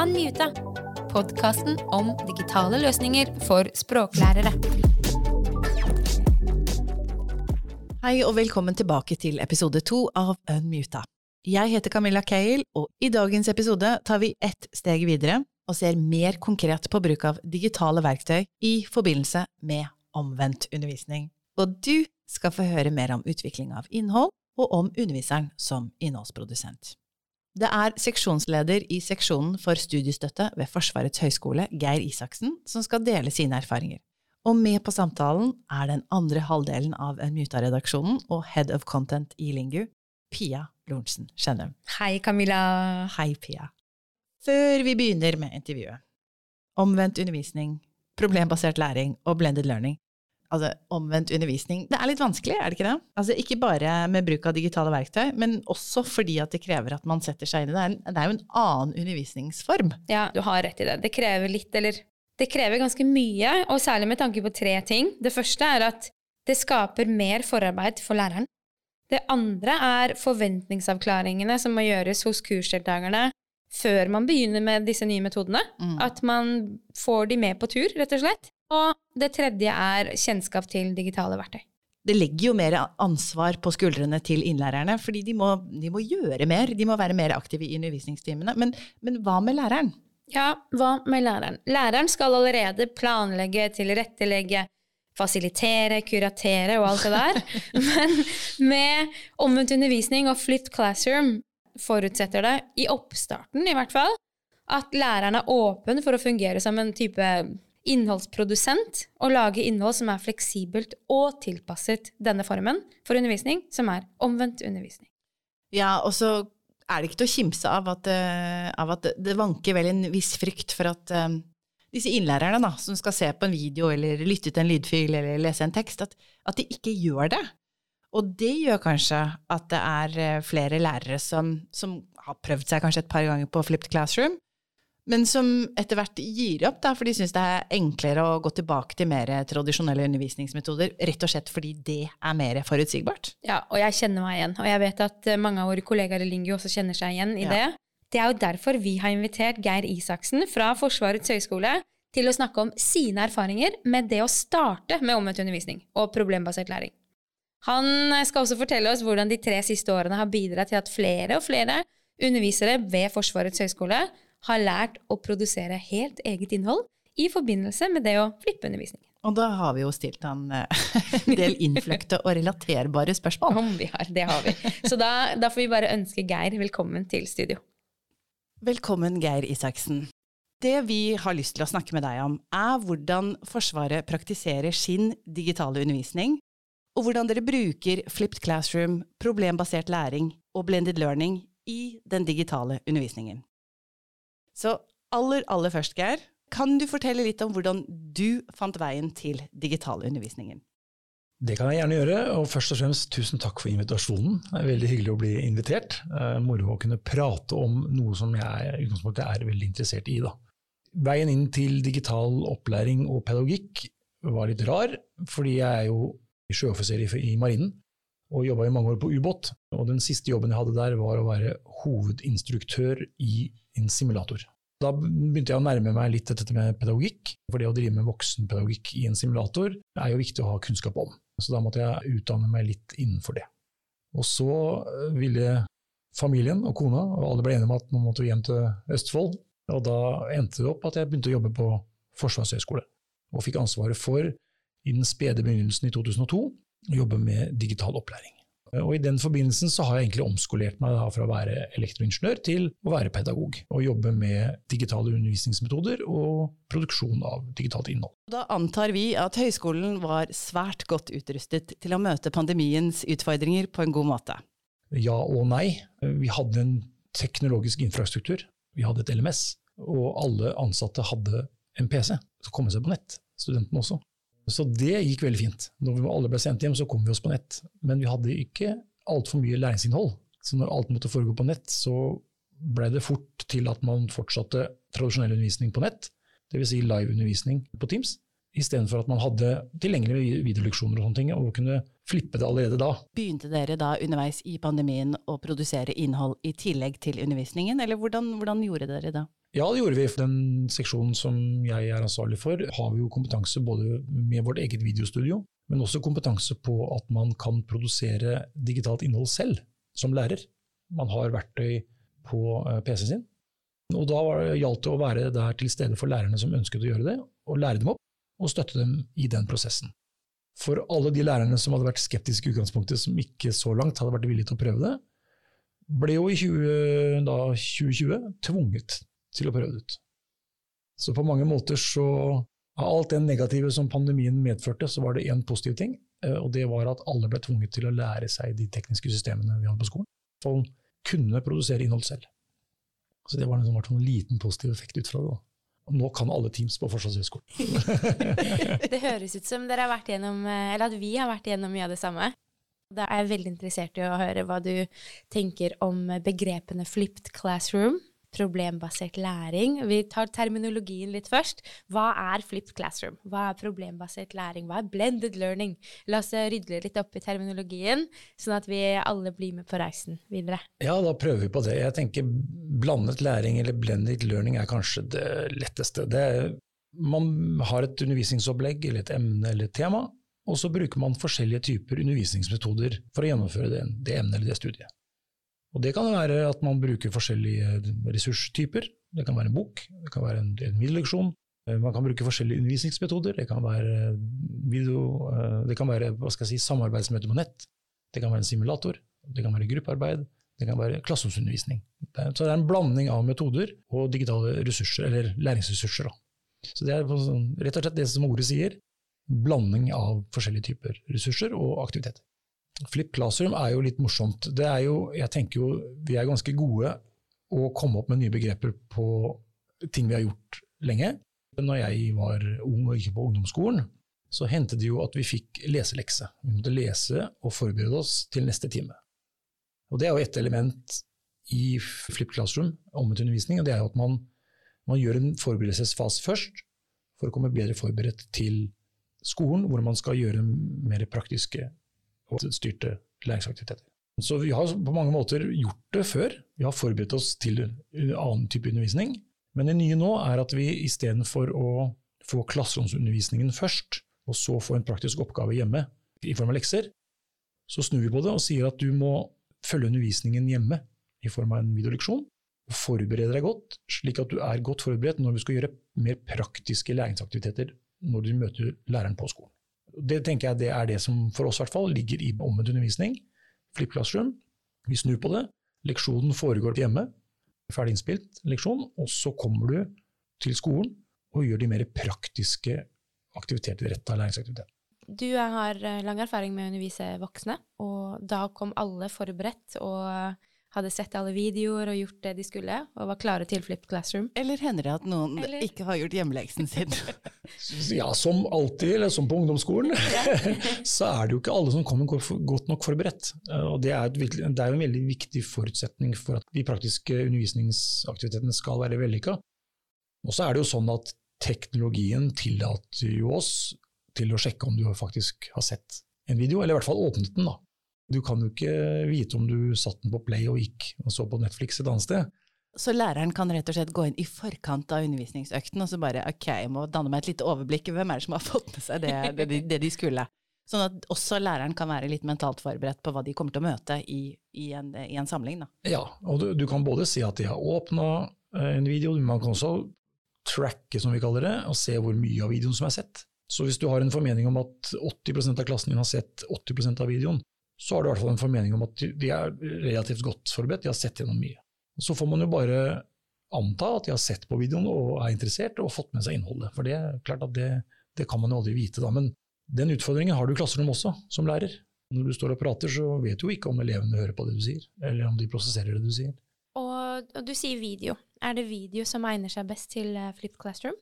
Unmuta, podkasten om digitale løsninger for språklærere. Hei og velkommen tilbake til episode to av Unmuta. Jeg heter Camilla Cale, og i dagens episode tar vi ett steg videre og ser mer konkret på bruk av digitale verktøy i forbindelse med omvendt undervisning. Og du skal få høre mer om utvikling av innhold, og om underviseren som innholdsprodusent. Det er seksjonsleder i seksjonen for studiestøtte ved Forsvarets høgskole, Geir Isaksen, som skal dele sine erfaringer. Og med på samtalen er den andre halvdelen av Muta-redaksjonen og head of content i Lingu, Pia Lorentzen Skjennum. Hei, Camilla. Hei, Pia. Før vi begynner med intervjuet, omvendt undervisning, problembasert læring og blended learning, altså omvendt undervisning. Det er litt vanskelig, er det ikke det? Altså ikke bare med bruk av digitale verktøy, men også fordi at det krever at man setter seg inn i det. Det er, jo en annen undervisningsform. Ja, du har rett i det. Det krever litt, eller det krever ganske mye, og særlig med tanke på tre ting. Det første er at det skaper mer forarbeid for læreren. Det andre er forventningsavklaringene som må gjøres hos kursdeltakerne før man begynner med disse nye metodene. Mm. At man får de med på tur, rett og slett. Og det tredje er kjennskap til digitale verktøy. Det legger jo mer ansvar på skuldrene til innlærerne, fordi de må, de må gjøre mer. De må være mer aktive i undervisningstimene. Men, men hva med læreren? Ja, hva med læreren? Læreren skal allerede planlegge, tilrettelegge, fasilitere, kuratere og alt det der. Men med omvendt undervisning og flytt classroom forutsetter det, i oppstarten i hvert fall, at læreren er åpen for å fungere som en type innholdsprodusent og lage innhold som er fleksibelt og tilpasset denne formen for undervisning, som er omvendt undervisning. Ja, og så er det ikke til å kimse av at, uh, av at det vanker vel en viss frykt for at um, disse innlærerne da, som skal se på en video eller lytte til en lydfil eller lese en tekst, at, at de ikke gjør det. Og det gjør kanskje at det er flere lærere som, som har prøvd seg kanskje et par ganger på Flipped Classroom, men som etter hvert gir opp, da, for de syns det er enklere å gå tilbake til mer tradisjonelle undervisningsmetoder, rett og slett fordi det er mer forutsigbart. Ja, og jeg kjenner meg igjen, og jeg vet at eh, mange av våre kollegaer i Lingio også kjenner seg igjen i ja. det. Det er jo derfor vi har invitert Geir Isaksen fra Forsvarets høgskole til å snakke om sine erfaringer med det å starte med omvendt undervisning og problembasert læring. Han skal også fortelle oss hvordan de tre siste årene har bidratt til at flere og flere undervisere ved Forsvarets høgskole har lært å produsere helt eget innhold i forbindelse med det å flippe undervisningen. Og da har vi jo stilt han eh, en del innfløkte og relaterbare spørsmål. Om vi har, det har vi. Så da, da får vi bare ønske Geir velkommen til studio. Velkommen, Geir Isaksen. Det vi har lyst til å snakke med deg om, er hvordan Forsvaret praktiserer sin digitale undervisning, og hvordan dere bruker flipped classroom, problembasert læring og blended learning i den digitale undervisningen. Så aller, aller først, Geir, kan du fortelle litt om hvordan du fant veien til digitalundervisningen? Det kan jeg gjerne gjøre, og først og fremst tusen takk for invitasjonen. Det er veldig hyggelig å bli invitert. Eh, moro å kunne prate om noe som jeg i utgangspunktet er veldig interessert i. Da. Veien inn til digital opplæring og pedagogikk var litt rar, fordi jeg er jo sjøoffiser i marinen og jobba i mange år på ubåt. Og den siste jobben jeg hadde der, var å være hovedinstruktør i en simulator. Da begynte jeg å nærme meg litt dette med pedagogikk. For det å drive med voksenpedagogikk i en simulator er jo viktig å ha kunnskap om. Så da måtte jeg utdanne meg litt innenfor det. Og så eh, ville familien og kona, og alle ble enige om at nå måtte vi hjem til Østfold. Og da endte det opp at jeg begynte å jobbe på Forsvarshøgskole. Og fikk ansvaret for, i den spede begynnelsen i 2002, å jobbe med digital opplæring. Og I den forbindelsen så har jeg egentlig omskolert meg fra å være elektroingeniør til å være pedagog, og jobbe med digitale undervisningsmetoder og produksjon av digitalt innhold. Da antar vi at høyskolen var svært godt utrustet til å møte pandemiens utfordringer på en god måte? Ja og nei. Vi hadde en teknologisk infrastruktur. Vi hadde et LMS, og alle ansatte hadde en PC så kom seg på nett. Studentene også. Så det gikk veldig fint. Når vi alle ble sendt hjem, så kom vi oss på nett. Men vi hadde ikke altfor mye læringsinnhold. Så når alt måtte foregå på nett, så ble det fort til at man fortsatte tradisjonell undervisning på nett, dvs. Si liveundervisning på Teams. Istedenfor at man hadde tilgjengelige videoleksjoner og sånne ting, og kunne flippe det allerede da. Begynte dere da underveis i pandemien å produsere innhold i tillegg til undervisningen, eller hvordan, hvordan gjorde dere det? Ja, det gjorde vi. Den seksjonen som jeg er ansvarlig for, har vi jo kompetanse både med vårt eget videostudio, men også kompetanse på at man kan produsere digitalt innhold selv, som lærer. Man har verktøy på eh, PC-en sin. Og da gjaldt det å være der til stede for lærerne som ønsket å gjøre det, og lære dem opp og støtte dem i den prosessen. For alle de lærerne som hadde vært skeptiske i utgangspunktet, som ikke så langt hadde vært villige til å prøve det, ble jo i 20, da, 2020 tvunget til å prøve det ut. Så på mange måter så Av alt det negative som pandemien medførte, så var det én positiv ting, eh, og det var at alle ble tvunget til å lære seg de tekniske systemene vi hadde på skolen. For kunne produsere innhold selv. Så det var en, sånn, en liten positiv effekt ut fra det. da nå kan alle Teams på Forsvarshøgskolen. det høres ut som dere har vært gjennom, eh, eller at vi har vært gjennom mye av det samme. Da er jeg veldig interessert i å høre hva du tenker om begrepene flipped classroom problembasert læring. Vi tar terminologien litt først. Hva er flipped classroom? Hva er problembasert læring? Hva er blended learning? La oss rydde litt opp i terminologien, sånn at vi alle blir med på reisen videre. Ja, da prøver vi på det. Jeg tenker blandet læring eller blended learning er kanskje det letteste. Det er, man har et undervisningsopplegg eller et emne eller et tema, og så bruker man forskjellige typer undervisningsmetoder for å gjennomføre det, det emnet eller det studiet. Og Det kan være at man bruker forskjellige ressurstyper. Det kan være en bok, det kan være en, en videoleksjon. Eh, man kan bruke forskjellige undervisningsmetoder. Det kan være, video, eh, det kan være si, samarbeidsmøter på nett. Det kan være en simulator. Det kan være gruppearbeid. Det kan være klasseromsundervisning. Så det er en blanding av metoder og digitale ressurser, eller læringsressurser. Da. Så Det er rett og slett det som ordet sier. Blanding av forskjellige typer ressurser og aktiviteter. Flip Classroom er jo litt morsomt. Det er jo, jeg tenker jo vi er ganske gode å komme opp med nye begreper på ting vi har gjort lenge. Når jeg var ung og gikk på ungdomsskolen, så hendte det jo at vi fikk leselekse. Vi måtte lese og forberede oss til neste time. Og Det er jo et element i Flip Classroom, omvendt undervisning, og det er jo at man, man gjør en forberedelsesfase først for å komme bedre forberedt til skolen, hvor man skal gjøre mer praktiske og styrte læringsaktiviteter. Så vi har på mange måter gjort det før. Vi har forberedt oss til en annen type undervisning. Men det nye nå er at vi istedenfor å få klasseromsundervisningen først, og så få en praktisk oppgave hjemme i form av lekser, så snur vi på det og sier at du må følge undervisningen hjemme i form av en videoleksjon. og Forberede deg godt, slik at du er godt forberedt når du skal gjøre mer praktiske læringsaktiviteter når du møter læreren på skolen. Det tenker jeg det er det som for oss i hvert fall ligger i omvendt undervisning. Flip classroom. Vi snur på det. Leksjonen foregår hjemme. Ferdig innspilt leksjon. Og så kommer du til skolen og gjør de mer praktiske aktiviteter, retta læringsaktivitet. Du har eh, lang erfaring med å undervise voksne, og da kom alle forberedt og hadde sett alle videoer og gjort det de skulle, og var klare til Flip Classroom. Eller hender det at noen eller? ikke har gjort hjemmeleksen sin? ja, som alltid, eller som på ungdomsskolen, så er det jo ikke alle som kommer godt nok forberedt. Og det er, et, det er jo en veldig viktig forutsetning for at de praktiske undervisningsaktivitetene skal være vellykka. Og så er det jo sånn at teknologien tillater jo oss til å sjekke om du faktisk har sett en video, eller i hvert fall åpnet den. da. Du kan jo ikke vite om du satt den på play og gikk og så på Netflix et annet sted. Så læreren kan rett og slett gå inn i forkant av undervisningsøkten og så bare ok, jeg må danne meg et lite overblikk. Hvem er det som har fått med seg det, det, de, det de skulle? Sånn at også læreren kan være litt mentalt forberedt på hva de kommer til å møte i, i, en, i en, samling. Da. Ja, og du, du, kan både si at de har åpna eh, en video, man kan også tracke, som vi kaller det, og se hvor mye av videoen som er sett. Så hvis du har en formening om at 80% av klassen din har sett 80% av videoen, så har du i hvert fall en formening om at de er relativt godt forberedt, de har sett gjennom mye. Så får man jo bare anta at de har sett på videoen og er interessert og fått med seg innholdet. For det er klart at det, det kan man jo aldri vite, da. Men den utfordringen har du i klasserommet også, som lærer. Når du står og prater, så vet du jo ikke om elevene hører på det du sier, eller om de prosesserer det du sier. Og, og du sier video. Er det video som egner seg best til uh, Flip Classroom?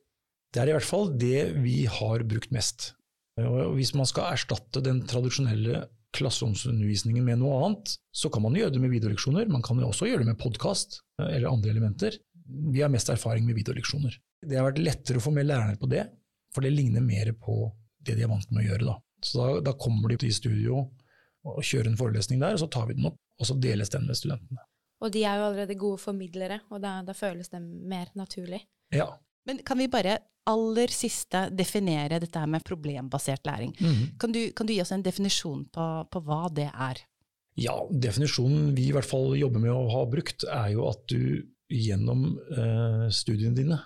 Det er i hvert fall det vi har brukt mest. Og hvis man skal erstatte den tradisjonelle klasseromsundervisningen med noe annet, så kan man gjøre det med videoleksjoner. Man kan også gjøre det med podkast eller andre elementer. Vi har mest erfaring med videoleksjoner. Det har vært lettere å få med lærerne på det For det ligner mer på det de er vant med å gjøre. Da. Så da, da kommer de til studio og kjører en forelesning der, og så tar vi den opp, og så deles den med studentene. Og de er jo allerede gode formidlere, og da, da føles det mer naturlig. Ja. Men kan vi bare aller siste definere dette her med problembasert læring? Mhm. Kan, du, kan du gi oss en definisjon på, på hva det er? Ja, definisjonen vi i hvert fall jobber med å ha brukt, er jo at du gjennom eh, studiene dine,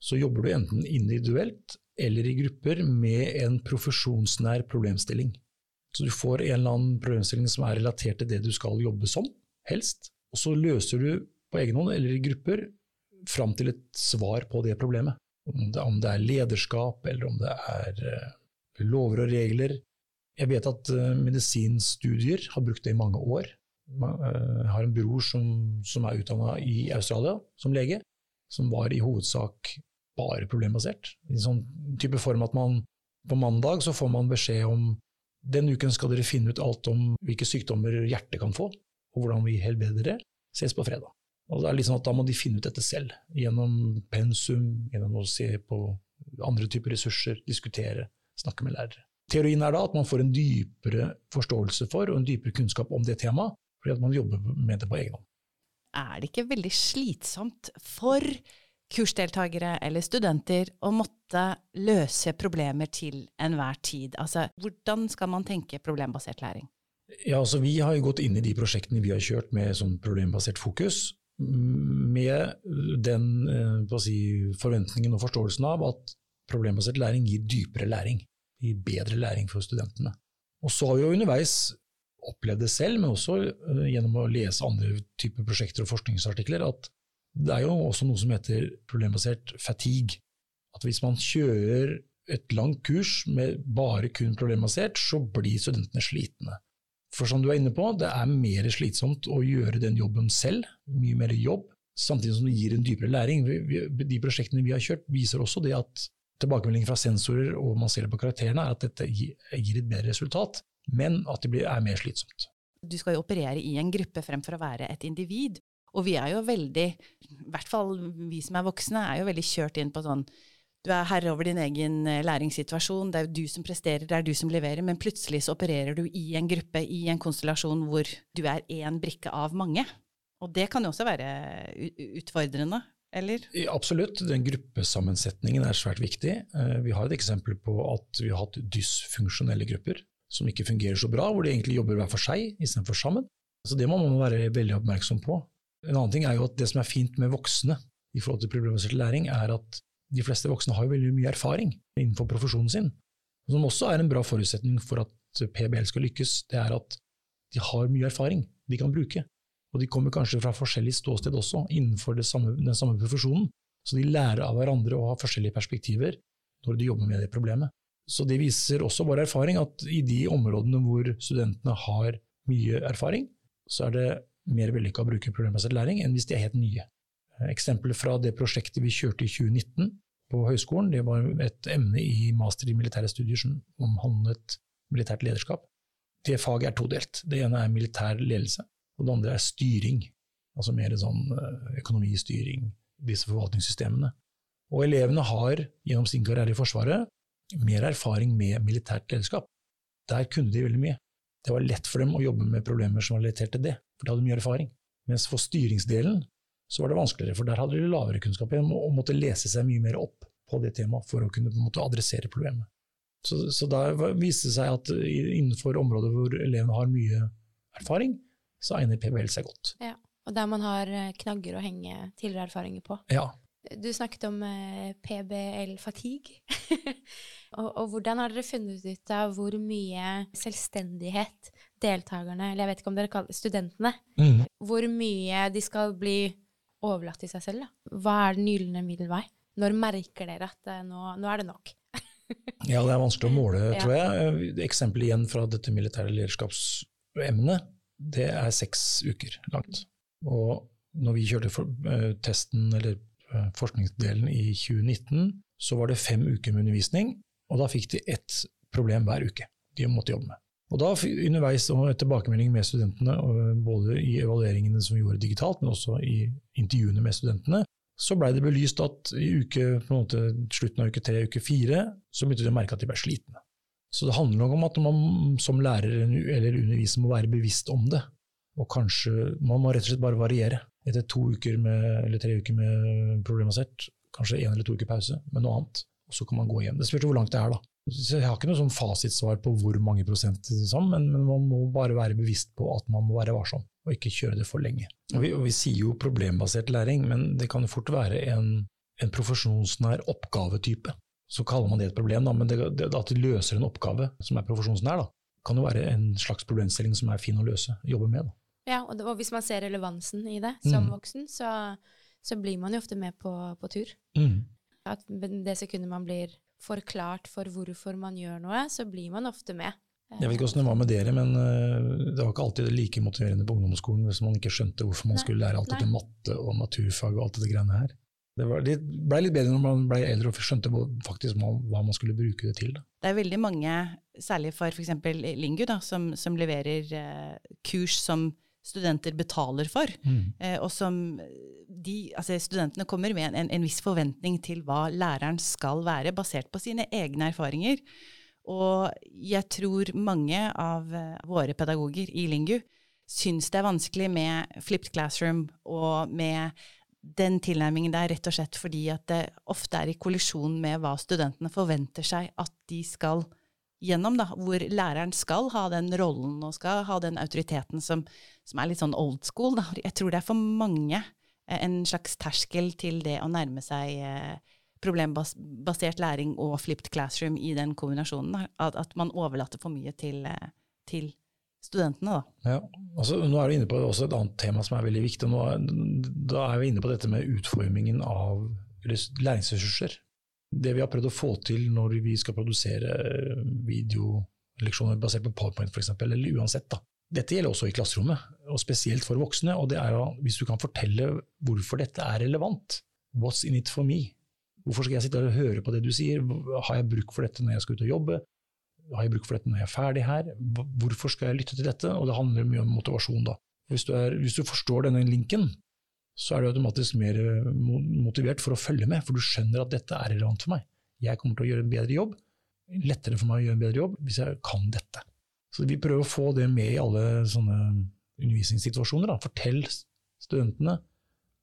så jobber du enten individuelt eller i grupper med en profesjonsnær problemstilling. Så du får en eller annen problemstilling som er relatert til det du skal jobbe som, helst, og så løser du på egen hånd eller i grupper fram til et svar på det problemet. Om det, om det er lederskap, eller om det er eh, lover og regler, jeg vet at uh, medisinstudier har brukt det i mange år. Man, uh, har en bror som, som er utdanna i Australia som lege, som var i hovedsak bare problembasert. I en sånn type form at man på mandag så får man beskjed om den uken skal dere finne ut alt om hvilke sykdommer hjertet kan få, og hvordan vi helbreder det. Ses på fredag. Og det er sånn at Da må de finne ut dette selv, gjennom pensum, gjennom å se på andre typer ressurser, diskutere, snakke med lærere. Teorien er da at man får en dypere forståelse for og en dypere kunnskap om det temaet, fordi at man jobber med det på egen hånd. Er det ikke veldig slitsomt for kursdeltakere eller studenter å måtte løse problemer til enhver tid? Altså, hvordan skal man tenke problembasert læring? Ja, altså Vi har jo gått inn i de prosjektene vi har kjørt med sånn problembasert fokus, med den eh, si, forventningen og forståelsen av at problembasert læring gir dypere læring Gir bedre læring for studentene. Og så har vi jo underveis opplevd det selv, men også uh, gjennom å lese andre typer prosjekter og forskningsartikler, at det er jo også noe som heter problembasert fatigue. At hvis man kjører et langt kurs med bare kun problembasert, så blir studentene slitne. For som du er inne på, det er mer slitsomt å gjøre den jobben selv, mye mer jobb, samtidig som det gir en dypere læring. De prosjektene vi har kjørt, viser også det at tilbakemelding fra sensorer og man ser det på karakterene, er at dette gir et bedre resultat, men at det er mer slitsomt. Du skal jo operere i en gruppe fremfor å være et individ. Og vi er jo veldig, i hvert fall vi som er voksne, er jo veldig kjørt inn på sånn du er herre over din egen eh, læringssituasjon, det er jo du som presterer, det er du som leverer, men plutselig så opererer du i en gruppe, i en konstellasjon hvor du er én brikke av mange. Og det kan jo også være utfordrende eller? Absolutt, den gruppesammensetningen er svært viktig. Eh, vi har et eksempel på at vi har hatt dysfunksjonelle grupper som ikke fungerer så bra, hvor de egentlig jobber hver for seg istedenfor sammen. Så Det må man være veldig oppmerksom på. En annen ting er jo at det som er fint med voksne i forhold til problembasert læring, er at de fleste voksne har jo veldig mye erfaring innenfor profesjonen sin. Som også er en bra forutsetning for at PBL skal lykkes, det er at de har mye erfaring de kan bruke. Og de kommer kanskje fra forskjellig ståsted også, innenfor samme, den samme profesjonen. Så de lærer av hverandre og har forskjellige perspektiver når de jobber med det problemet. Så det viser også vår erfaring at i de områdene hvor studentene har mye erfaring, så er det mer vellykka å bruke problembasert læring enn hvis de er helt nye. Eksempler fra det prosjektet vi kjørte i 2019 på høyskolen, det var et emne i master i militære studier som omhandlet militært lederskap. Det faget er todelt. Det ene er militær ledelse, og det andre er styring, altså mer sånn eh, økonomistyring, disse forvaltningssystemene. Og elevene har gjennom sin karriere i Forsvaret mer erfaring med militært lederskap. Der kunne de veldig mye. Det var lett for dem å jobbe med problemer som var relatert til det, for de hadde mye erfaring. Mens for styringsdelen så var det vanskeligere, for der hadde de lavere kunnskap og måtte lese seg mye mer opp på det temaet for å kunne måte, adressere problemet. Så, så der viste det seg at innenfor områder hvor elevene har mye erfaring, så egner PBL seg godt. Ja, Og der man har eh, knagger å henge tidligere erfaringer på. Ja. Du snakket om eh, PBL-fatigue. og, og, hvordan har dere funnet ut av hvor mye selvstendighet deltakerne, eller jeg vet ikke om dere kaller det studentene, mm. hvor mye de skal bli overlatt til seg selv? Da? Hva er den gylne middelvei? Når merker dere at eh, nå, nå er det nok? ja, det er vanskelig å måle, tror jeg. Eksempel igjen fra dette militære lederskapsemnet det er seks uker langt. Og når vi kjørte for, uh, testen, eller uh, forskningsdelen i 2019, så var det fem uker med undervisning, og da fikk de ett problem hver uke de måtte jobbe med. Og da underveis og tilbakemelding med studentene, både i evalueringene som vi gjorde digitalt, men også i intervjuene med studentene, Så blei det belyst at i uke, måte, slutten av uke tre, uke fire, så begynte de å merke at de ble slitne. Så det handler nok om at man som lærer eller underviser må være bevisst om det. Og kanskje Man må rett og slett bare variere. Etter to uker med, eller tre uker med problembasert, kanskje én eller to uker pause med noe annet. Og så kan man gå igjen. Det spørs hvor langt det er, da. Jeg har ikke noe sånn fasitsvar på hvor mange prosent, liksom, men, men, man må bare være bevisst på at man må være varsom, og ikke kjøre det for lenge. Og vi, og vi sier jo problembasert læring, men det kan jo fort være en, en profesjonsnær oppgavetype. Så kaller man det et problem, da, men det, det, at de løser en oppgave som er profesjonsnær, da, kan jo være en slags problemstilling som er fin å løse, jobbe med. Da. Ja, og, det, og, hvis man ser relevansen i det som mm. voksen, så, så, blir man jo ofte med på, på tur. Mm. At det sekundet man blir forklart for hvorfor man gjør noe, så blir man ofte med. Jeg vet ikke hvordan det var med dere, men eh, det var ikke alltid like motiverende på ungdomsskolen hvis man ikke skjønte hvorfor man skulle lære alt dette matte og naturfag og alt dette greiene her. Det, var, det ble litt bedre når man ble eldre og skjønte faktisk hva man skulle bruke det til. Da. Det er veldig mange, særlig for f.eks. Lingu, da, som, som leverer eh, kurs som studenter betaler for. Mm. Eh, og som de, altså studentene kommer med en, en, viss forventning til hva læreren skal være, basert på sine egne erfaringer. Og jeg tror mange av eh, våre pedagoger i Lingu syns det er vanskelig med flipped classroom og med den tilnærmingen der rett og slett fordi at det ofte er i kollisjon med hva studentene forventer seg at de skal gjøre gjennom, da, hvor læreren skal ha den rollen og skal ha den autoriteten som, som er litt sånn old school. Da. Jeg tror det er for mange eh, en slags terskel til det å nærme seg eh, problembasert læring og flipped classroom i den kombinasjonen. At, at man overlater for mye til, eh, til studentene. Da. Ja, altså, nå er du inne på også et annet tema som er veldig viktig. Er, da er vi inne på dette med utformingen av læringsressurser det vi har prøvd å få til når vi skal produsere videoleksjoner basert på PowerPoint f.eks., eller uansett. da. Dette gjelder også i klasserommet, og spesielt for voksne. og det er Hvis du kan fortelle hvorfor dette er relevant, what's in it for me? Hvorfor skal jeg sitte og høre på det du sier? Har jeg bruk for dette når jeg skal ut og jobbe? Har jeg bruk for dette når jeg er ferdig her? Hvorfor skal jeg lytte til dette? Og det handler mye om motivasjon, da. Hvis du, er, hvis du forstår denne linken, så er du automatisk mer eh, motivert for å følge med, for du skjønner at dette er relevant for meg. Jeg kommer til å gjøre en bedre jobb. Lettere for meg å gjøre en bedre jobb hvis jeg kan dette. Så vi prøver å få det med i alle sånne undervisningssituasjoner. Da. Fortell studentene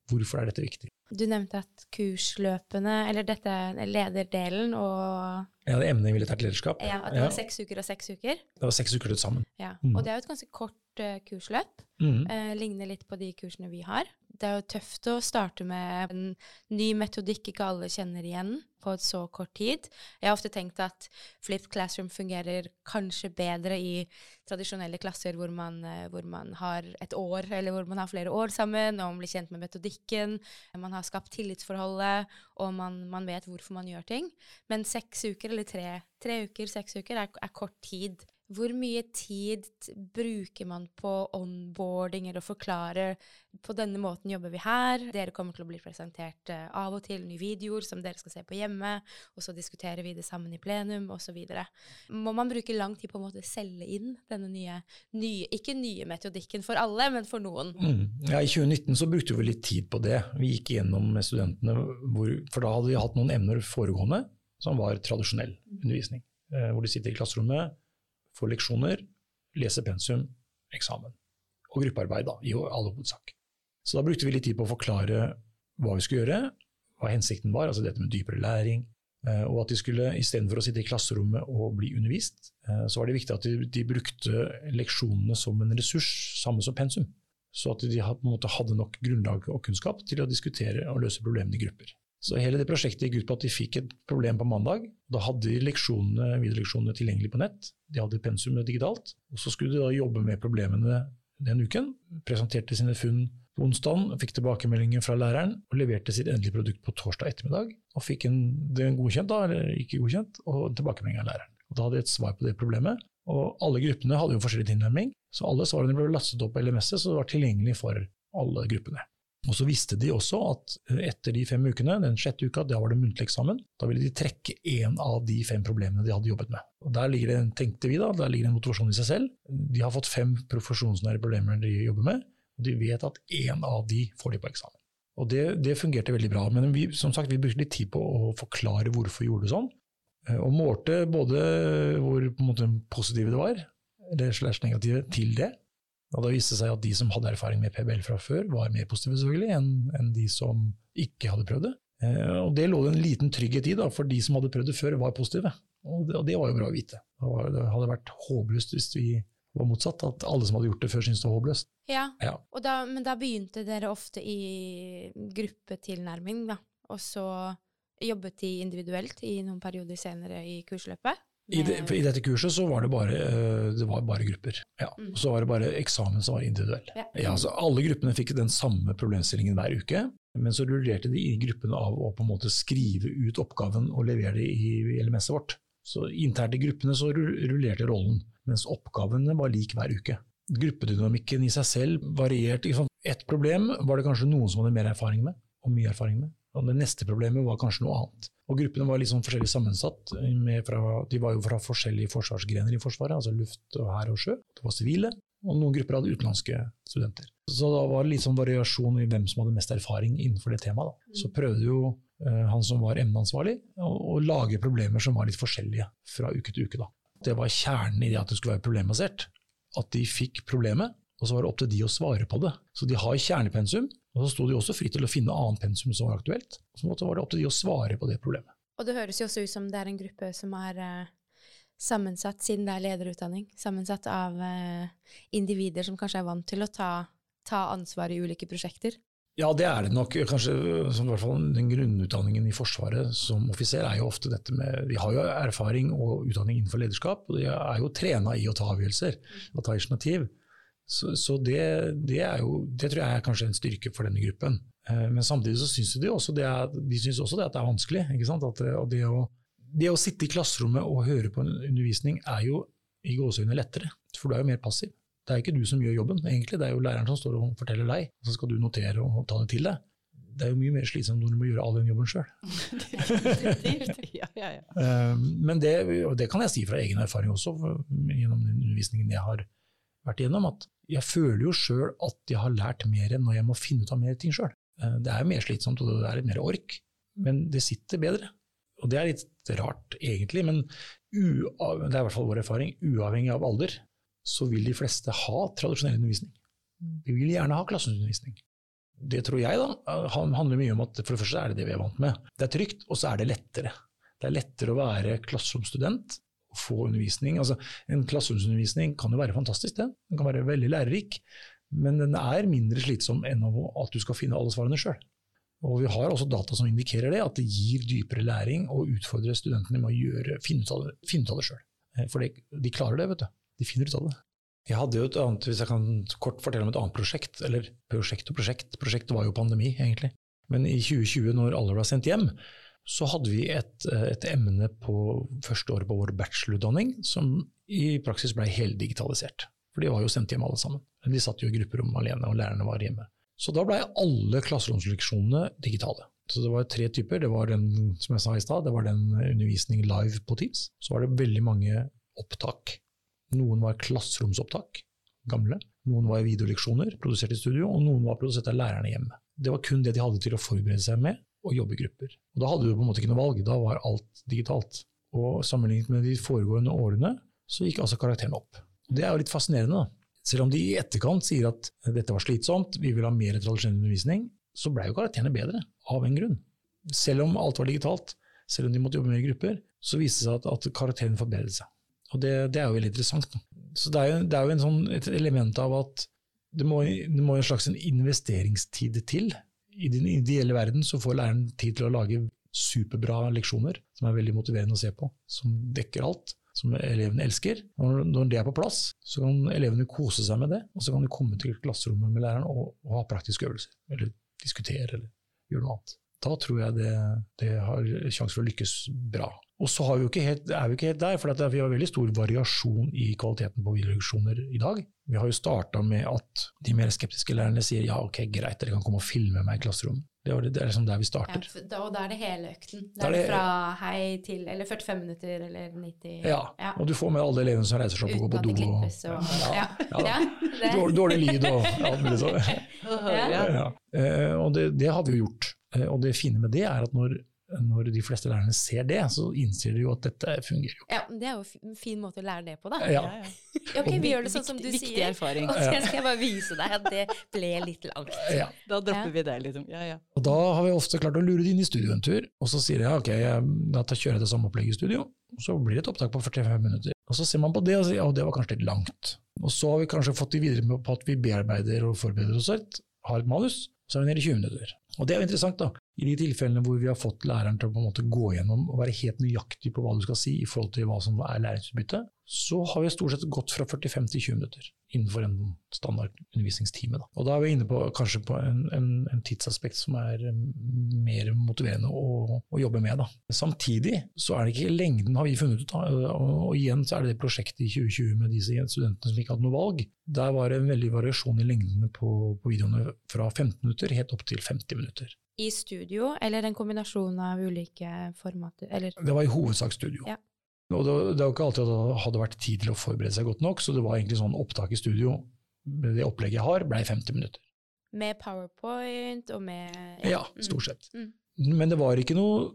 hvorfor er dette viktig. Du nevnte at kursløpene, eller dette lederdelen og Ja, det emnet i militært lederskap. Ja, At det var seks uker og seks uker? Det var seks uker til sammen. Ja, mm. Og det er jo et ganske kort uh, kursløp. Mm. Uh, ligner litt på de kursene vi har det er jo tøft å starte med en ny metodikk ikke alle kjenner igjen på et så kort tid. Jeg har ofte tenkt at flipped classroom fungerer kanskje bedre i tradisjonelle klasser hvor man, eh, hvor man, har et år, eller hvor man har flere år sammen, og man blir kjent med metodikken, man har skapt tillitsforholdet, og man, man vet hvorfor man gjør ting. Men seks uker, eller tre, tre uker, seks uker, er, er kort tid hvor mye tid bruker man på onboarding eller å forklare på denne måten jobber vi her, dere kommer til å bli presentert uh, av og til nye videoer som dere skal se på hjemme, og så diskuterer vi det sammen i plenum osv. Må man bruke lang tid på å selge inn denne nye, nye ikke nye metodikken for alle, men for noen? Mm. Ja, I 2019 så brukte vi litt tid på det. Vi gikk gjennom med studentene, hvor, for da hadde vi hatt noen emner foregående som var tradisjonell undervisning. Uh, hvor de sitter i klasserommet få leksjoner, lese pensum, eksamen. Og gruppearbeid, da, i all hovedsak. Så da brukte vi litt tid på å forklare hva vi skulle gjøre, hva hensikten var, altså dette med dypere læring. Eh, og at de skulle, istedenfor å sitte i klasserommet og bli undervist, eh, så var det viktig at de, de brukte leksjonene som en ressurs, samme som pensum. Så at de hadde nok grunnlag og kunnskap til å diskutere og løse problemene i grupper. Så hele det prosjektet gikk ut på at de fikk et problem på mandag. Da hadde de leksjonene, videoleksjonene tilgjengelig på nett. De hadde pensumet digitalt. Og så skulle de da jobbe med problemene den uken. Presenterte sine funn på onsdag, fikk tilbakemeldinger fra læreren og leverte sitt endelige produkt på torsdag ettermiddag. Og fikk en, den godkjent, da, eller ikke godkjent, og tilbakemelding av læreren. Og Da hadde de et svar på det problemet. Og alle gruppene hadde jo forskjellig tilnærming, så alle svarene ble lastet opp på LMS-et, så det var tilgjengelig for alle gruppene. Og så visste de også at eh, etter de fem ukene, den sjette uka, da var det muntlig eksamen. Da ville de trekke én av de fem problemene de hadde jobbet med. Og Der ligger det, tenkte vi da, der ligger det en motivasjon i seg selv. De har fått fem profesjonsnære problemer de jobber med, og de vet at én av de får de på eksamen. Og det, det, fungerte veldig bra. Men vi, som sagt, vi brukte litt tid på å forklare hvorfor vi gjorde det sånn. Eh, og målte både hvor positive det var, eller slash negative, til det. Og da viste det seg at de som hadde erfaring med PBL fra før, var mer positive selvfølgelig enn, enn de som ikke hadde prøvd det. Eh, og det lå det en liten trygghet i, da, for de som hadde prøvd det før, var positive. Og det, og det var jo bra å vite. Det hadde vært håpløst hvis vi var motsatt, at alle som hadde gjort det før, syntes det var håpløst. Ja, ja. Da, men da begynte dere ofte i gruppetilnærming, da, og så jobbet de individuelt i noen perioder senere i kursløpet? I, det, I, dette kurset så var det bare, eh, det var bare grupper. Ja. Mm. Så var det bare eksamen som var individuell. Ja. Ja, altså alle gruppene fikk den samme problemstillingen hver uke, men så rullerte de i gruppene av å på en måte skrive ut oppgaven og levere det i LMS-et vårt. Så internt i gruppene så rullerte rollen, mens oppgavene var lik hver uke. Gruppedynamikken i seg selv varierte. Ett problem var det kanskje noen som hadde mer erfaring med, og mye erfaring med. Og det neste problemet var kanskje noe annet. Og Gruppene var litt sånn forskjellig sammensatt. Fra, de var jo fra forskjellige forsvarsgrener i Forsvaret, altså luft, og hær og sjø. Det var sivile, og noen grupper hadde utenlandske studenter. Så da var det litt sånn variasjon i hvem som hadde mest erfaring innenfor det temaet. Da. Så prøvde jo uh, han som var emneansvarlig, å, å, lage problemer som var litt forskjellige fra uke til uke. Da. Det var kjernen i det at det skulle være problembasert. At de fikk problemet, og så var det opp til de å svare på det. Så de har kjernepensum, og så sto de også fritt til å finne annet pensum som var aktuelt. Så var det opp til de å svare på det problemet. Og det høres jo også ut som det er en gruppe som er uh, sammensatt, siden det er lederutdanning, sammensatt av uh, individer som kanskje er vant til å ta, ta ansvar i ulike prosjekter. Ja, det er det nok. Kanskje som i hvert fall Den grunnutdanningen i Forsvaret som offiser er jo ofte dette med De har jo erfaring og utdanning innenfor lederskap, og de er jo trena i å ta avgjørelser og ta initiativ. Så, så det, det, jo, det, tror jeg er kanskje en styrke for denne gruppen. Eh, men samtidig så syns de også det er, de synes også det at det er vanskelig. At, det, å, det, å, sitte i klasserommet og høre på en undervisning er jo i gåsehudene lettere, for du er jo mer passiv. Det er ikke du som gjør jobben, egentlig. det er jo læreren som står og forteller deg, og så skal du notere og ta det til deg. Det er jo mye mer slitsomt når du må gjøre all den jobben sjøl. ja, ja, ja. Eh, men det, og det kan jeg si fra egen erfaring også, gjennom den undervisningen jeg har vært igjennom, at jeg føler jo sjøl at jeg har lært mer enn når jeg må finne ut av mer ting sjøl. Eh, det er mer slitsomt og det er litt mer ork, men det sitter bedre. Og det er litt rart, egentlig, men det er i hvert fall vår erfaring. Uavhengig av alder så vil de fleste ha tradisjonell undervisning. De vil gjerne ha klasseundervisning. Det tror jeg da, handler mye om at for det første er det det vi er vant med. Det er trygt, og så er det lettere. Det er lettere å være klasseromsstudent få undervisning. Altså, en klasseromsundervisning kan jo være fantastisk, den. Den kan være veldig lærerik. Men den er mindre slitsom enn at du skal finne alle svarene sjøl. Og vi har også data som indikerer det, at det gir dypere læring å utfordre studentene med å gjøre, finne ut av det, finne det sjøl. Eh, for de, de, klarer det, vet du. De finner ut av det. Jeg hadde jo et annet, Hvis jeg kan kort fortelle om et annet prosjekt, eller prosjekt og prosjekt. Prosjektet var jo pandemi, egentlig. Men i 2020, når alle ble sendt hjem, så hadde vi et, et, emne på første året på vår bachelorutdanning som i praksis ble heldigitalisert. For de var jo sendt hjem alle sammen. De satt jo i grupperom alene, og lærerne var hjemme. Så da blei alle klasseromsleksjonene digitale. Så det var tre typer. Det var den som jeg sa i stad, det var den undervisning live på Teams. Så var det veldig mange opptak. Noen var klasseromsopptak, gamle. Noen var videoleksjoner produsert i studio, og noen var produsert av lærerne hjemme. Det var kun det de hadde til å forberede seg med, og jobbe i grupper. Og Da hadde du på en måte ikke noe valg, da var alt digitalt. Og Sammenlignet med de foregående årene så gikk altså karakteren opp. Det er jo litt fascinerende. da. Selv om de i etterkant sier at dette var slitsomt, vi vil ha mer tradisjonell undervisning, så ble jo karakterene bedre av en grunn. Selv om alt var digitalt, selv om de måtte jobbe mer i grupper, så viste det seg at, at karakterene forbedret seg. Og det, det, er jo veldig interessant. Da. Så det er jo, det er jo sånn, et element av at det må, det må en slags investeringstid til i den ideelle verden så får læreren tid til å lage superbra leksjoner som er veldig motiverende å se på, som dekker alt, som elevene elsker. Når, når det er på plass, så kan elevene kose seg med det, og så kan de komme til klasserommet med læreren og, og ha praktiske øvelser, eller diskutere, eller gjøre noe annet. Da tror jeg det, det har sjanse for å lykkes bra. Og så vi helt, er vi ikke helt der, for vi har veldig stor variasjon i kvaliteten på videoreduksjoner i dag. Vi har jo starta med at de mer skeptiske lærerne sier ja, ok, greit, dere kan komme og filme meg i klasserommet. Det er, det er liksom der vi starter. Ja, og da er det hele økten. Da er det fra hei til Eller 45 minutter eller 90 Ja, Ja. Og du får med alle elevene som reiser seg opp og Uten går at på do. Og, klippes og ja, Ja. ja, ja, dårlig, dårlig lyd og alt mulig sånt. Eh, og det, det har vi jo gjort. Eh, og det fine med det er at når, når de fleste lærerne ser det, så innser de jo at dette fungerer jo. ja, det er jo en fin måte å lære det på, da. Ja. Ok, vi gjør det sånn som du Viktig sier. erfaring. Og så skal jeg bare vise deg at det ble litt langt. Ja. Da dropper Ja. vi det, liksom. Ja, ja. Og da har vi ofte klart å lure de inn i studio en tur, og så sier jeg ok, jeg, da tar- kjører jeg det samme opplegget i studio, og så blir det et opptak på 45 minutter. Og så ser man på det og sier ja, det var kanskje litt langt. Og så har vi kanskje fått de videre med på at vi bearbeider og forbereder oss litt, har et manus, så er vi nede i 20 minutter. Og det er jo interessant, da. I de tilfellene hvor vi har fått læreren til å på en måte gå gjennom og være helt nøyaktig på hva du skal si i forhold til hva som er læringsutbytte, så har vi stort sett gått fra 45 til 20 minutter innenfor en standard undervisningstime. Da. Og da er vi inne på kanskje på en, en, en tidsaspekt som er mer motiverende å, å jobbe med. Da. Samtidig så er det ikke lengden, har vi funnet ut. Da. Og, og igjen så er det det prosjektet i 2020 med disse studentene som ikke hadde noe valg. Der var det en veldig variasjon i lengdene på, på videoene fra 15 minutter helt opp til 50 minutter. I studio, eller en kombinasjon av ulike formater? Eller Det var i hovedsak studio. Ja. Og det, det jo ikke alltid at det hadde vært tid til å forberede seg godt nok, så det var egentlig sånn opptak i studio. Det opplegget jeg har, blei 50 minutter. med powerpoint og med Ja, stort sett. Mm. Men det var ikke noe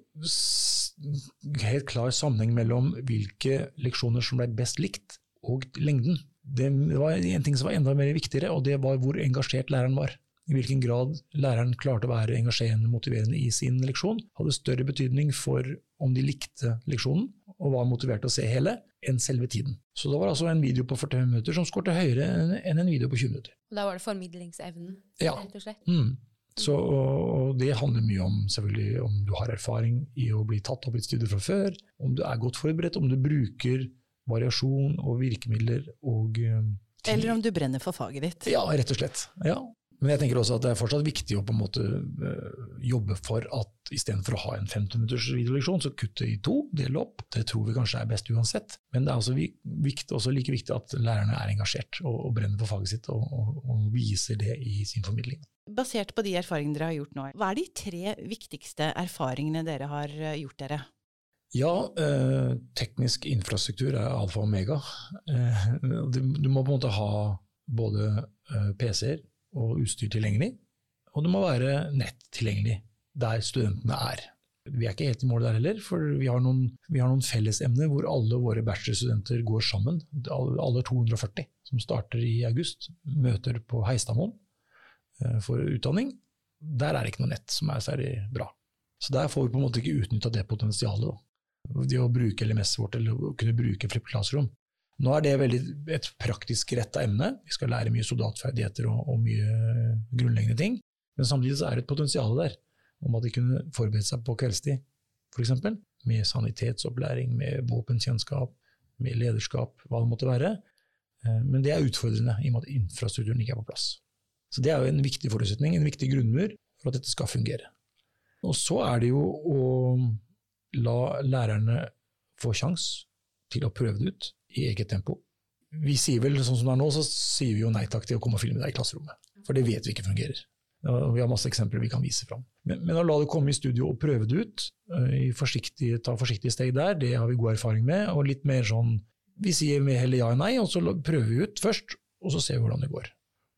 helt klar sammenheng mellom hvilke leksjoner som ble best likt, og lengden. Det var en ting som var enda mer viktigere, og det var hvor engasjert læreren var. I hvilken grad læreren klarte å være engasjerende og motiverende i sin leksjon, hadde større betydning for om de likte leksjonen og var motivert til å se hele, enn selve tiden. Så da var altså en video på 45 minutter som skårte høyere enn- en video på 20 minutter. Og da var det formidlingsevnen, Ja. rett og slett. Mm. Så, og, og det handler mye om selvfølgelig om du har erfaring i å bli tatt opp i et studie fra før, om du er godt forberedt, om du bruker variasjon og virkemidler og eh, tid. Eller om du brenner for faget ditt. Ja, rett og slett. Ja. Men jeg tenker også at det er fortsatt viktig å på en måte eh, jobbe for at istedenfor å ha en 50 minutters videoleksjon, så kutte i to, dele opp. Det tror vi kanskje er best uansett. Men det er også, viktig, også like viktig at lærerne er engasjert og, og brenner for faget sitt, og, og, og viser det i sin formidling. Basert på de erfaringene dere har gjort nå, hva er de tre viktigste erfaringene dere har eh, gjort dere? Ja, eh, teknisk infrastruktur er alfa og omega. Eh, du, du må på en måte ha både eh, PC-er og utstyr tilgjengelig, og det må være nett tilgjengelig der studentene er. Vi er ikke helt i mål der heller, for vi har noen, vi har noen fellesemner hvor alle våre bachelorstudenter går sammen. Alle alle 240 som starter i august, møter på Heistadmoen eh, for utdanning. Der er det ikke noe nett som er særlig bra. Så der får vi på en måte ikke utnytta det potensialet. Da det å bruke LMS-et vårt, eller kunne bruke Flipp Classroom. Nå er det veldig et praktisk retta emne. Vi skal lære mye soldatferdigheter og, og mye grunnleggende ting. Men samtidig så er det et potensial der om at de kunne forberede seg på kveldstid, f.eks. Med sanitetsopplæring, med våpenkjennskap, med lederskap, hva det måtte være. Eh, Men det er utfordrende i og med at infrastrukturen ikke er på plass. Så det er jo en viktig forutsetning, en viktig grunnmur for at dette skal fungere. Og så er det jo å la lærerne få sjans til å prøve det ut i eget tempo. Vi sier vel, sånn som det er nå, så sier vi jo nei takk til å komme og filme deg i klasserommet. For det vet vi ikke fungerer. Vi har masse eksempler vi kan vise fram. Men, men å la det komme i studio og prøve det ut, eh, i forsiktig, ta forsiktige steg der, det har vi god erfaring med. Og litt mer sånn Vi sier med heller ja og nei, og så prøver vi ut først, og så ser vi hvordan det går.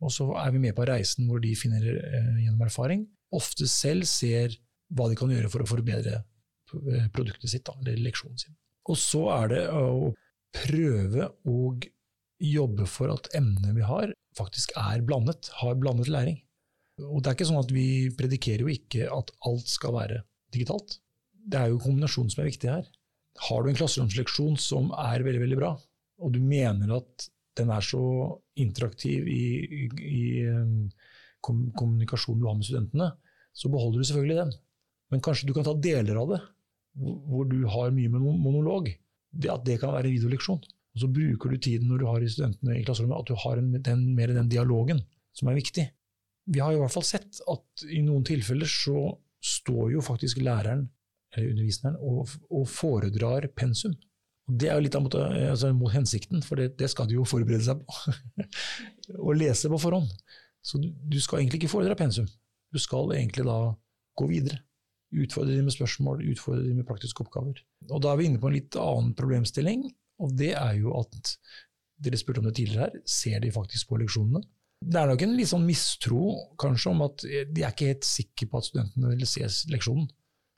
Og så er vi med på reisen hvor de finner eh, gjennom erfaring, ofte selv ser hva de kan gjøre for å forbedre eh, produktet sitt, da, eller leksjonen sin. Og så er det å prøve å jobbe for at emnet vi har, faktisk er blandet, har blandet læring. Og det er ikke sånn at vi predikerer jo ikke at alt skal være digitalt. Det er jo kombinasjonen som er viktig her. Har du en klasseromsleksjon som er veldig, veldig bra, og du mener at den er så interaktiv i, i, i kom, kommunikasjonen du har med studentene, så beholder du selvfølgelig den. Men kanskje du kan ta deler av det, hvor, du har mye med monolog. Det, at det kan være en videoleksjon. Og så bruker du tiden når du har studentene i klasserommet, at du har en, den, mer den dialogen som er viktig. Vi har i hvert fall sett at i noen tilfeller så står jo faktisk læreren eller underviseren, og, og foredrar pensum. Og det er jo litt mot, altså mot hensikten, for det, det, skal de jo forberede seg på. og lese på forhånd. Så du, du, skal egentlig ikke foredra pensum. Du skal egentlig da gå videre. Utfordre dem med spørsmål, utfordre dem med praktiske oppgaver. Og da er vi inne på en litt annen problemstilling, og det er jo at dere spurte om det tidligere her, ser de faktisk på leksjonene? Det er nok en litt sånn mistro kanskje om at de er ikke helt sikre på at studentene vil se leksjonen.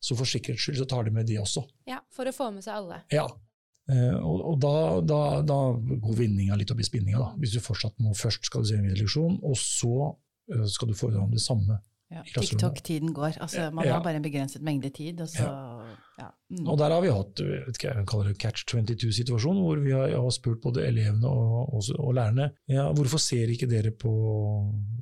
Så for sikkerhets skyld så tar de med de også. Ja, For å få med seg alle. Ja. Eh, og, og da, da, da, går vinninga litt opp i spinninga. Da. Hvis du fortsatt må først skal du se en videoleksjon, og så uh, skal du foredra om det samme. Ja, TikTok-tiden går. Altså, man ja. har bare en begrenset mengde tid. Og, så, ja. Mm. og der har vi hatt ikke, jeg kaller det catch 22-situasjon, hvor vi har, har, spurt både elevene og, og, og lærerne ja, hvorfor ser ikke dere på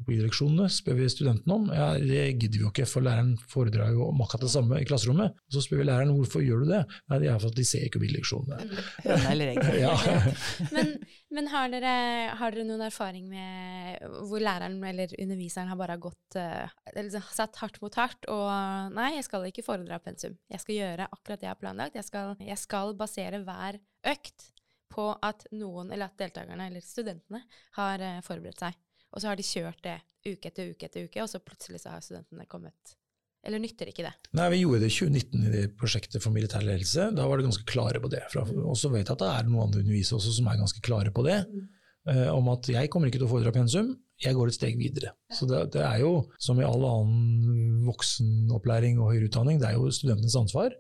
videoleksjonene, spør vi studentene om. Ja, Det gidder vi jo ikke, for læreren foredrar jo om akkurat det samme i klasserommet. Og så spør vi læreren hvorfor gjør du det. Nei, det er for at de ser ikke videoleksjonene. Høna eller egg. ja. men, men har, dere, har, dere, noen erfaring med hvor læreren eller underviseren har bare gått eller, satt hardt mot hardt og nei, jeg skal ikke foredra pensum. Jeg skal gjøre akkurat det jeg har planlagt. Jeg skal, jeg skal basere hver økt på at noen, eller at deltakerne eller studentene har uh, forberedt seg. Og så har de kjørt det uke etter uke etter uke, og så plutselig så har studentene kommet Eller nytter ikke det? Nei, vi gjorde det i 2019 i det prosjektet for militær ledelse. Da var det ganske klare på det. Og så vet jeg at det er noen andre undervisere også som er ganske klare på det. Mm. Uh, om at jeg kommer ikke til å foredra pensum, jeg går et steg videre. Så det, det, er jo, som i all annen voksenopplæring og høyere utdanning, det er jo studentenes ansvar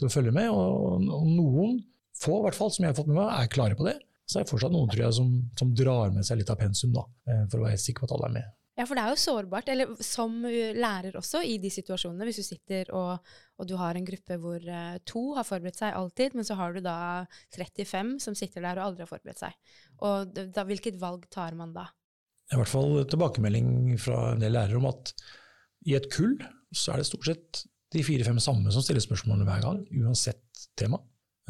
til å følge med. Og, og noen, få i hvert fall, som jeg har fått med meg, er klare på det. Så er det fortsatt noen tror jeg, som, som drar med seg litt av pensum, da, eh, for å være helt sikker på at alle er med. Ja, for det er jo sårbart, eller som lærer også, i de situasjonene. Hvis du sitter og, og du har en gruppe hvor uh, to har forberedt seg alltid, men så har du da 35 som sitter der og aldri har forberedt seg. Og da, hvilket valg tar man da? I hvert fall tilbakemelding fra en del lærere om at i et kull så er det stort sett de fire-fem samme som stiller spørsmålene hver gang, uansett tema.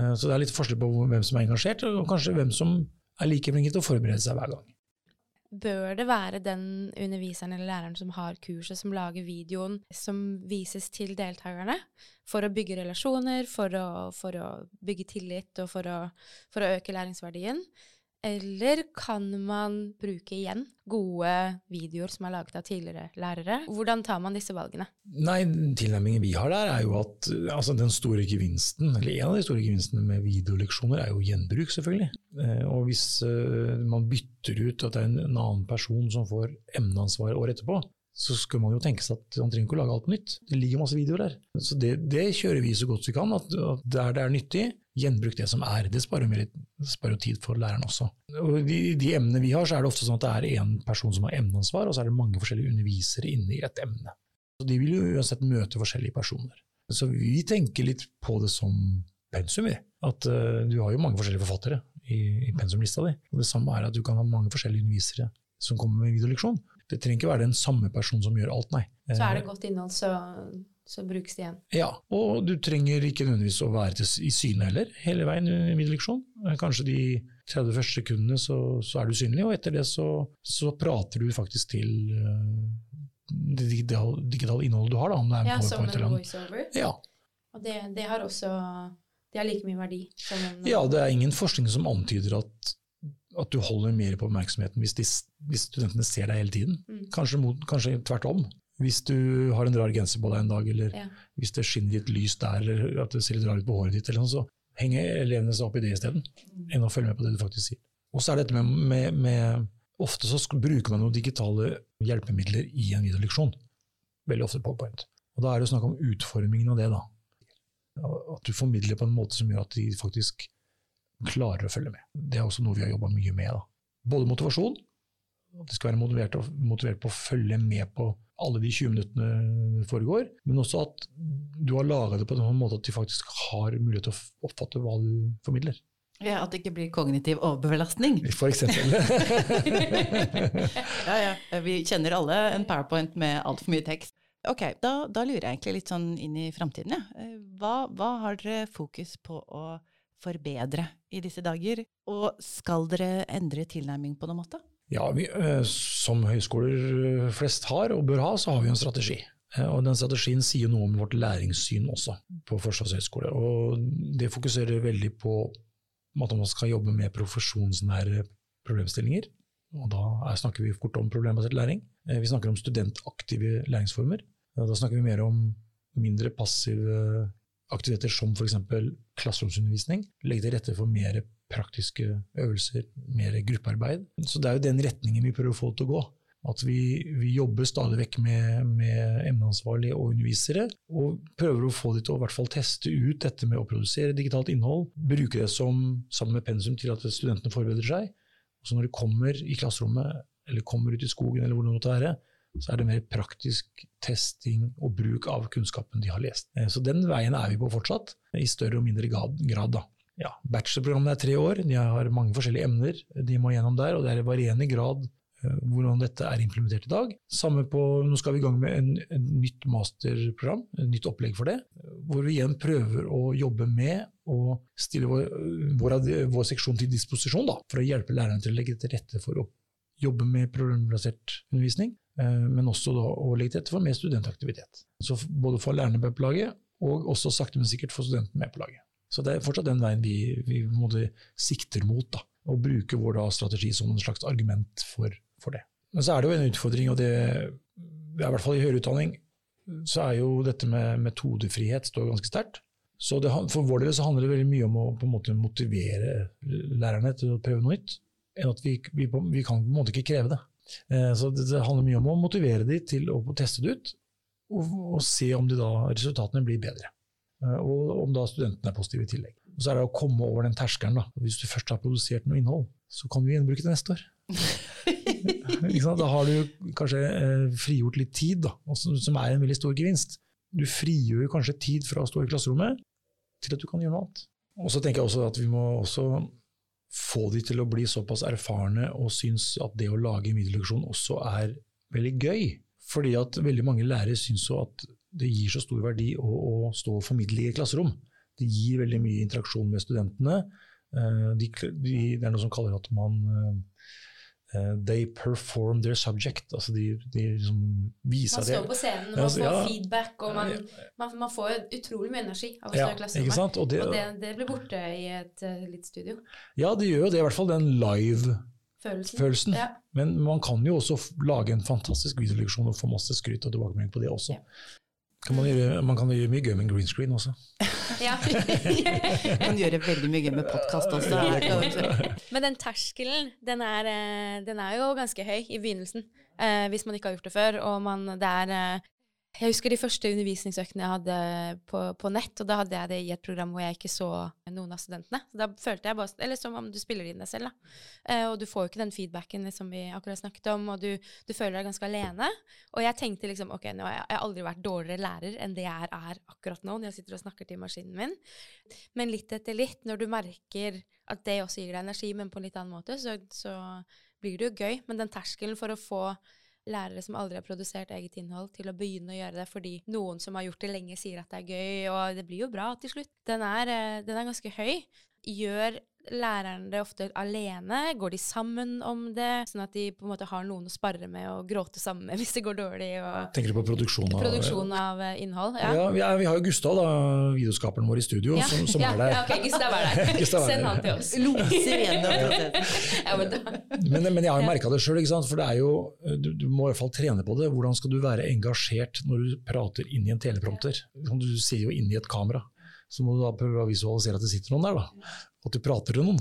Eh, så det er litt forskjell på hvem som er engasjert, og kanskje hvem som er like flink til å forberede seg hver gang. Bør det være den underviseren eller læreren som har kurset, som lager videoen som vises til deltakerne, for å bygge relasjoner, for å, for å bygge tillit og for å, for å øke læringsverdien? Eller kan man bruke igjen gode videoer som er laget av tidligere lærere? Hvordan tar man disse valgene? Nei, Tilnærmingen vi har der, er jo at altså, den store gevinsten, eller en av de store gevinstene med videoleksjoner, er jo gjenbruk, selvfølgelig. Eh, og hvis uh, man bytter ut at det er en, en annen person som får emneansvar året etterpå, så skulle man jo tenke seg at man trenger ikke å lage alt nytt. Det ligger masse videoer der. Så det, det kjører vi så godt vi kan. At der det er nyttig, gjenbruk det som er. Det sparer, mer, sparer tid for læreren også. Og de, de, emnene vi har, så er det ofte sånn at det er én person som har emneansvar, og så er det mange forskjellige undervisere inne i et emne. Så De vil jo uansett møte forskjellige personer. Så vi tenker litt på det som pensum. vi. At uh, Du har jo mange forskjellige forfattere i, i pensumlista di. Og det samme er at du kan ha mange forskjellige undervisere som kommer med videoleksjon. Det trenger ikke være den samme personen som gjør alt, nei. Så er det godt innhold, så, så brukes det igjen? Ja, og du trenger ikke nødvendigvis å være til, i syne heller, hele veien i videoleksjon. Kanskje de 30 første sekundene så, så, er du synlig, og etter det så, så prater du faktisk til uh, det digitale, digital innholdet du har. Da, om det er ja, som en voiceover? Ja. Og det, det, har også det har like mye verdi? En, ja, det er ingen forskning som antyder at at du holder mer på oppmerksomheten hvis, de, hvis studentene ser deg hele tiden. Mm. Kanskje, mot, kanskje, tvert om. Hvis du har en rar genser på deg en dag, eller ja. hvis det skinner litt lys der, eller at det ser litt rart ut på håret ditt, eller noe, så henger elevene seg opp i det isteden, mm. enn å følge med på det du faktisk sier. Og så er dette med, med, med Ofte så bruker man noen digitale hjelpemidler i en videoleksjon. Veldig ofte PowerPoint. Og da er det snakk om utformingen av det. da. At du formidler på en måte som gjør at de faktisk klarer å følge med. Det er også noe vi har jobba mye med. Da. Både motivasjon, at de skal være motivert, motivert, på å følge med på alle de 20 minuttene foregår, men også at du har laga det på en sånn måte at de faktisk har mulighet til å oppfatte hva du formidler. Ja, At det ikke blir kognitiv overbelastning. For eksempel. ja, ja. Vi kjenner alle en powerpoint med altfor mye tekst. Ok, da, da, lurer jeg egentlig litt sånn inn i framtiden. Ja. Hva, hva har dere fokus på å forbedre i disse dager? Og skal dere endre tilnærming på noen måte? Ja, vi, eh, som høyskoler flest har og bør ha, så har vi en strategi. Eh, og den strategien sier noe om vårt læringssyn også på Forsvarshøgskole. Og det fokuserer veldig på at man skal jobbe med profesjonsnære problemstillinger. Og da snakker vi fort om problembasert læring. Eh, vi snakker om studentaktive læringsformer. Da snakker vi mer om mindre passive aktiviteter som f.eks. klasseromsundervisning. Legge til rette for mer praktiske øvelser, mer gruppearbeid. Så det er jo den retningen vi prøver å få til å gå. At vi, vi jobber stadig vekk med, med emneansvarlige og undervisere, og prøver å få de til å hvert fall teste ut dette med å produsere digitalt innhold. Bruke det som, sammen med pensum til at studentene forbereder seg. Og så når de kommer i klasserommet, eller kommer ut i skogen, eller hvor det måtte være, så er det mer praktisk testing og bruk av kunnskapen de har lest. Eh, så den veien er vi på fortsatt, i større og mindre grad. da. Ja, Bachelorprogrammene er tre år, de har mange forskjellige emner de må gjennom der, og det er i varierende grad Eh, hvordan dette er implementert i dag. Samme på, Nå skal vi i gang med en, en nytt masterprogram, et nytt opplegg for det. Hvor vi igjen prøver å jobbe med å stille vår, vår, vår seksjon til disposisjon da, for å hjelpe lærerne til å legge til rette for å jobbe med problembasert undervisning, men også da, å legge til rette for mer studentaktivitet. Så både få lærerne med på laget, og også sakte, men sikkert få studentene med på laget. Så det er fortsatt den veien vi, vi sikter mot. da, Og bruke vår da, strategi som en slags argument for for det. Men så er det jo en utfordring, og det i hvert fall i høyere utdanning, så er jo dette med metodefrihet står ganske sterkt. Så det, For vår del så handler det veldig mye om å på en måte motivere lærerne til å prøve noe nytt. enn at Vi, vi, vi kan på en måte ikke kreve det. Eh, så det, handler mye om å motivere dem til å teste det ut, og, og se om da, resultatene blir bedre. Eh, og om da studentene er positive i tillegg. Og så er det å komme over den terskelen. da. Hvis du først har produsert noe innhold, så kan du gjenbruke det neste år. da har du kanskje eh, frigjort litt tid, da, som er en veldig stor gevinst. Du frigjør kanskje tid fra å stå i klasserommet til at du kan gjøre noe annet. Og så tenker jeg også at vi må også få de til å bli såpass erfarne og synes at det å lage middelleksjon også er veldig gøy. Fordi at veldig mange lærere syns jo at det gir så stor verdi å, å stå og formidle i et klasserom. Det gir veldig mye interaksjon med studentene. Eh, de, de, det er noe som kaller at man eh, they perform their subject. Altså de, de liksom viser det. Man står på scenen, man får ja, feedback, og man, man, man, får utrolig mye energi av å stå ja, i klasserommet. Og, det, og det, det, blir borte i et uh, litt studio. Ja, det gjør jo det, i hvert fall den live-følelsen. Ja. Men man kan jo også lage en fantastisk videoleksjon og få masse skryt og tilbakemelding på det også. Kan man, gjøre, man, kan gjøre mye gøy med green screen også. Ja. man kan gjøre veldig mye gøy med podkast også. Men den terskelen, den er, eh, den er, jo ganske høy i begynnelsen. Eh, hvis man ikke har gjort det før. Og man, det er eh, jeg husker de første undervisningsøktene jeg hadde på, på, nett, og da hadde jeg det i et program hvor jeg ikke så noen av studentene. Så da følte jeg bare, Eller som om du spiller inn deg selv, da. Eh, og du får jo ikke den feedbacken som vi akkurat snakket om, og du, du, føler deg ganske alene. Og jeg tenkte liksom ok, nå har jeg aldri vært dårligere lærer enn det jeg er akkurat nå, når jeg sitter og snakker til maskinen min. Men litt etter litt, når du merker at det også gir deg energi, men på en litt annen måte, så, så blir det jo gøy. Men den terskelen for å få lærere som aldri har produsert eget innhold, til å begynne å gjøre det fordi noen som har gjort det lenge, sier at det er gøy, og det blir jo bra til slutt. Den er, eh, den er ganske høy. Gjør lærerne det ofte alene? Går de sammen om det, sånn at de på en måte har noen å spare med og gråte sammen med hvis det går dårlig? Tenker du på produksjon av, produksjon av uh, innhold? Ja, ja vi, er, vi, har jo Gustav, da, videoskaperen vår i studio, ja. som, som ja, er der. Ja, okay, Gustav er der. Gustav Send han til oss. Loser gjennom men, men, jeg har jo merka det sjøl, for det er jo, du, du, må i hvert fall trene på det. Hvordan skal du være engasjert når du prater inn i en teleprompter? Du ser jo inn i et kamera så må du da prøve å visualisere at det sitter noen der. Da at du prater til noen.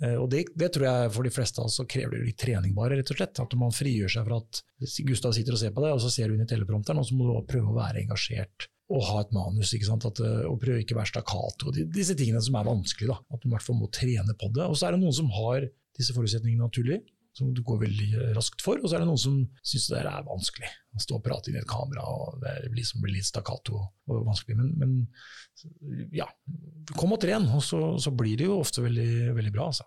Eh, og det, det, tror jeg for de fleste av oss så krever det litt trening, bare, rett og slett. At man frigjør seg fra at Gustav sitter og ser på deg, og så ser du inn i teleprompteren, og så må du prøve å være engasjert og ha et manus. ikke sant? At, eh, og prøve ikke å være stakkato. Disse tingene som er vanskelig. da, At du i hvert fall må trene på det. Og så er det noen som har disse forutsetningene naturlig, som du går veldig raskt for. Og så er det noen som syns det er vanskelig. Å stå og prate inn i et kamera, og det blir, liksom, blir litt stakkato og vanskelig. Men, men ja, kom og tren, og så, så, blir det jo ofte veldig, veldig bra. altså.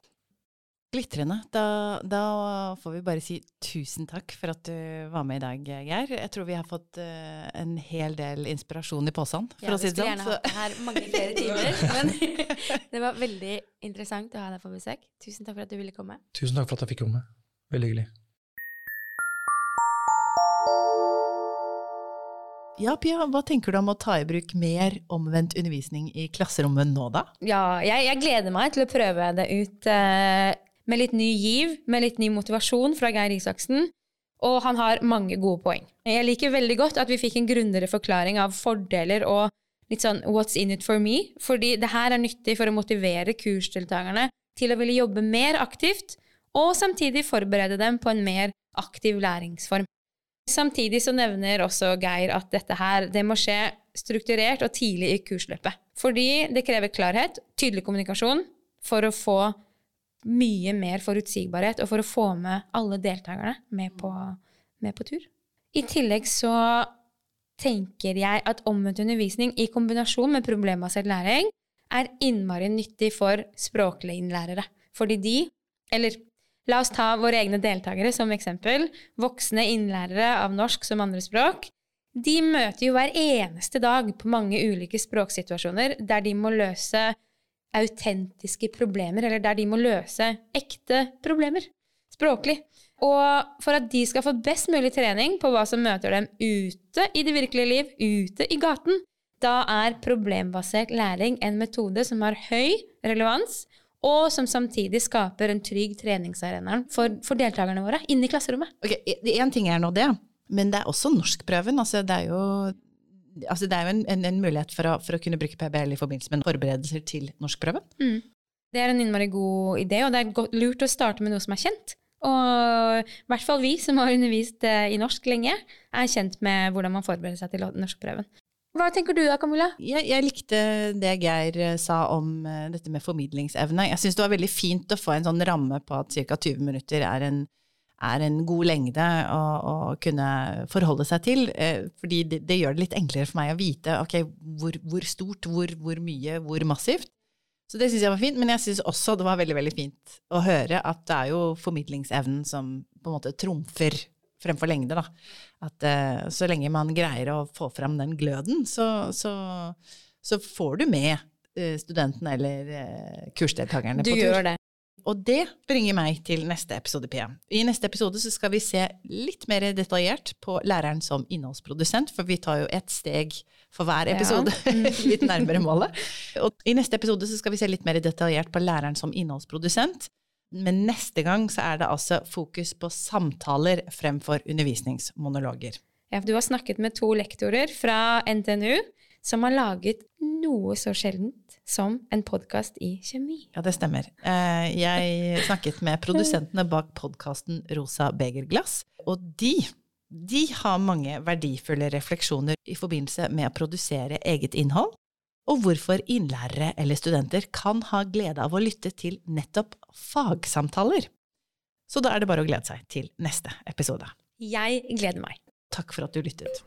Glitrende. Da, da, får vi bare si tusen takk for at du var med i dag, Geir. Jeg tror vi har fått uh, en hel del inspirasjon i posen, for ja, å si det sånn. Ja, vi skulle gjerne hatt her mange flere timer, men det var veldig interessant å ha deg på besøk. Tusen takk for at du ville komme. Tusen takk for at jeg fikk komme. Veldig hyggelig. Ja, Pia, hva tenker du om å ta i bruk mer omvendt undervisning i klasserommet nå, da? Ja, jeg, jeg gleder meg til å prøve det ut eh, med litt ny giv, med litt ny motivasjon fra Geir Isaksen. Og han har mange gode poeng. Jeg liker veldig godt at vi fikk en grundigere forklaring av fordeler og litt sånn what's in it for me, fordi det her er nyttig for å motivere kursdeltakerne til å ville jobbe mer aktivt, og samtidig forberede dem på en mer aktiv læringsform. Samtidig så nevner også Geir at dette her det må skje strukturert og tidlig i kursløpet. Fordi det krever klarhet, tydelig kommunikasjon, for å få mye mer forutsigbarhet, og for å få med alle deltakerne med på, med på tur. I tillegg så tenker jeg at omvendt undervisning i kombinasjon med problembasert læring er innmari nyttig for språklige innlærere. Fordi de, eller la oss ta våre egne deltakere som eksempel, voksne innlærere av norsk som andrespråk, de møter jo hver eneste dag på mange ulike språksituasjoner der de må løse autentiske problemer, eller der de må løse ekte problemer språklig. Og for at de skal få best mulig trening på hva som møter dem ute i det virkelige liv, ute i gaten, da er problembasert læring en metode som har høy relevans, og som samtidig skaper en trygg treningsarena for, for deltakerne våre inne i klasserommet. Ok, Én ting er nå det, men det er også norskprøven. Altså, det er jo altså det er jo en, en, en mulighet for å, for å, kunne bruke PBL i forbindelse med forberedelser til norskprøven. Mm. Det er en innmari god idé, og det er lurt å starte med noe som er kjent. Og i hvert fall vi som har undervist eh, i norsk lenge, er kjent med hvordan man forbereder seg til norskprøven. Hva tenker du da, Camilla? Jeg, jeg likte det Geir eh, sa om uh, dette med formidlingsevne. Jeg syns det var veldig fint å få en sånn ramme på at ca. 20 minutter er en er en god lengde å, å kunne forholde seg til. Eh, fordi det, det, gjør det litt enklere for meg å vite okay, hvor, hvor, stort, hvor, hvor, mye, hvor massivt. Så det syns jeg var fint. Men jeg syns også det var veldig veldig fint å høre at det er jo formidlingsevnen som på en måte trumfer fremfor lengde. da. At eh, så lenge man greier å få fram den gløden, så, så, så får du med studentene studenten eller uh, kursdeltakerne du på tur. Du gjør det. Og det bringer meg til neste episode, Pia. I neste episode så skal vi se litt mer detaljert på læreren som innholdsprodusent, for vi tar jo ett steg for hver episode, ja. litt nærmere målet. Og i neste episode så skal vi se litt mer detaljert på læreren som innholdsprodusent. Men neste gang så er det altså fokus på samtaler fremfor undervisningsmonologer. Ja, for du har snakket med to lektorer fra NTNU som har laget noe så sjeldent som en podkast i kjemi. Ja, det stemmer. Eh, jeg snakket med produsentene bak podkasten Rosa begerglass, og de, de har mange verdifulle refleksjoner i forbindelse med å produsere eget innhold, og hvorfor innlærere eller studenter kan ha glede av å lytte til nettopp fagsamtaler. Så da er det bare å glede seg til neste episode. Jeg gleder meg. Takk for at du lyttet.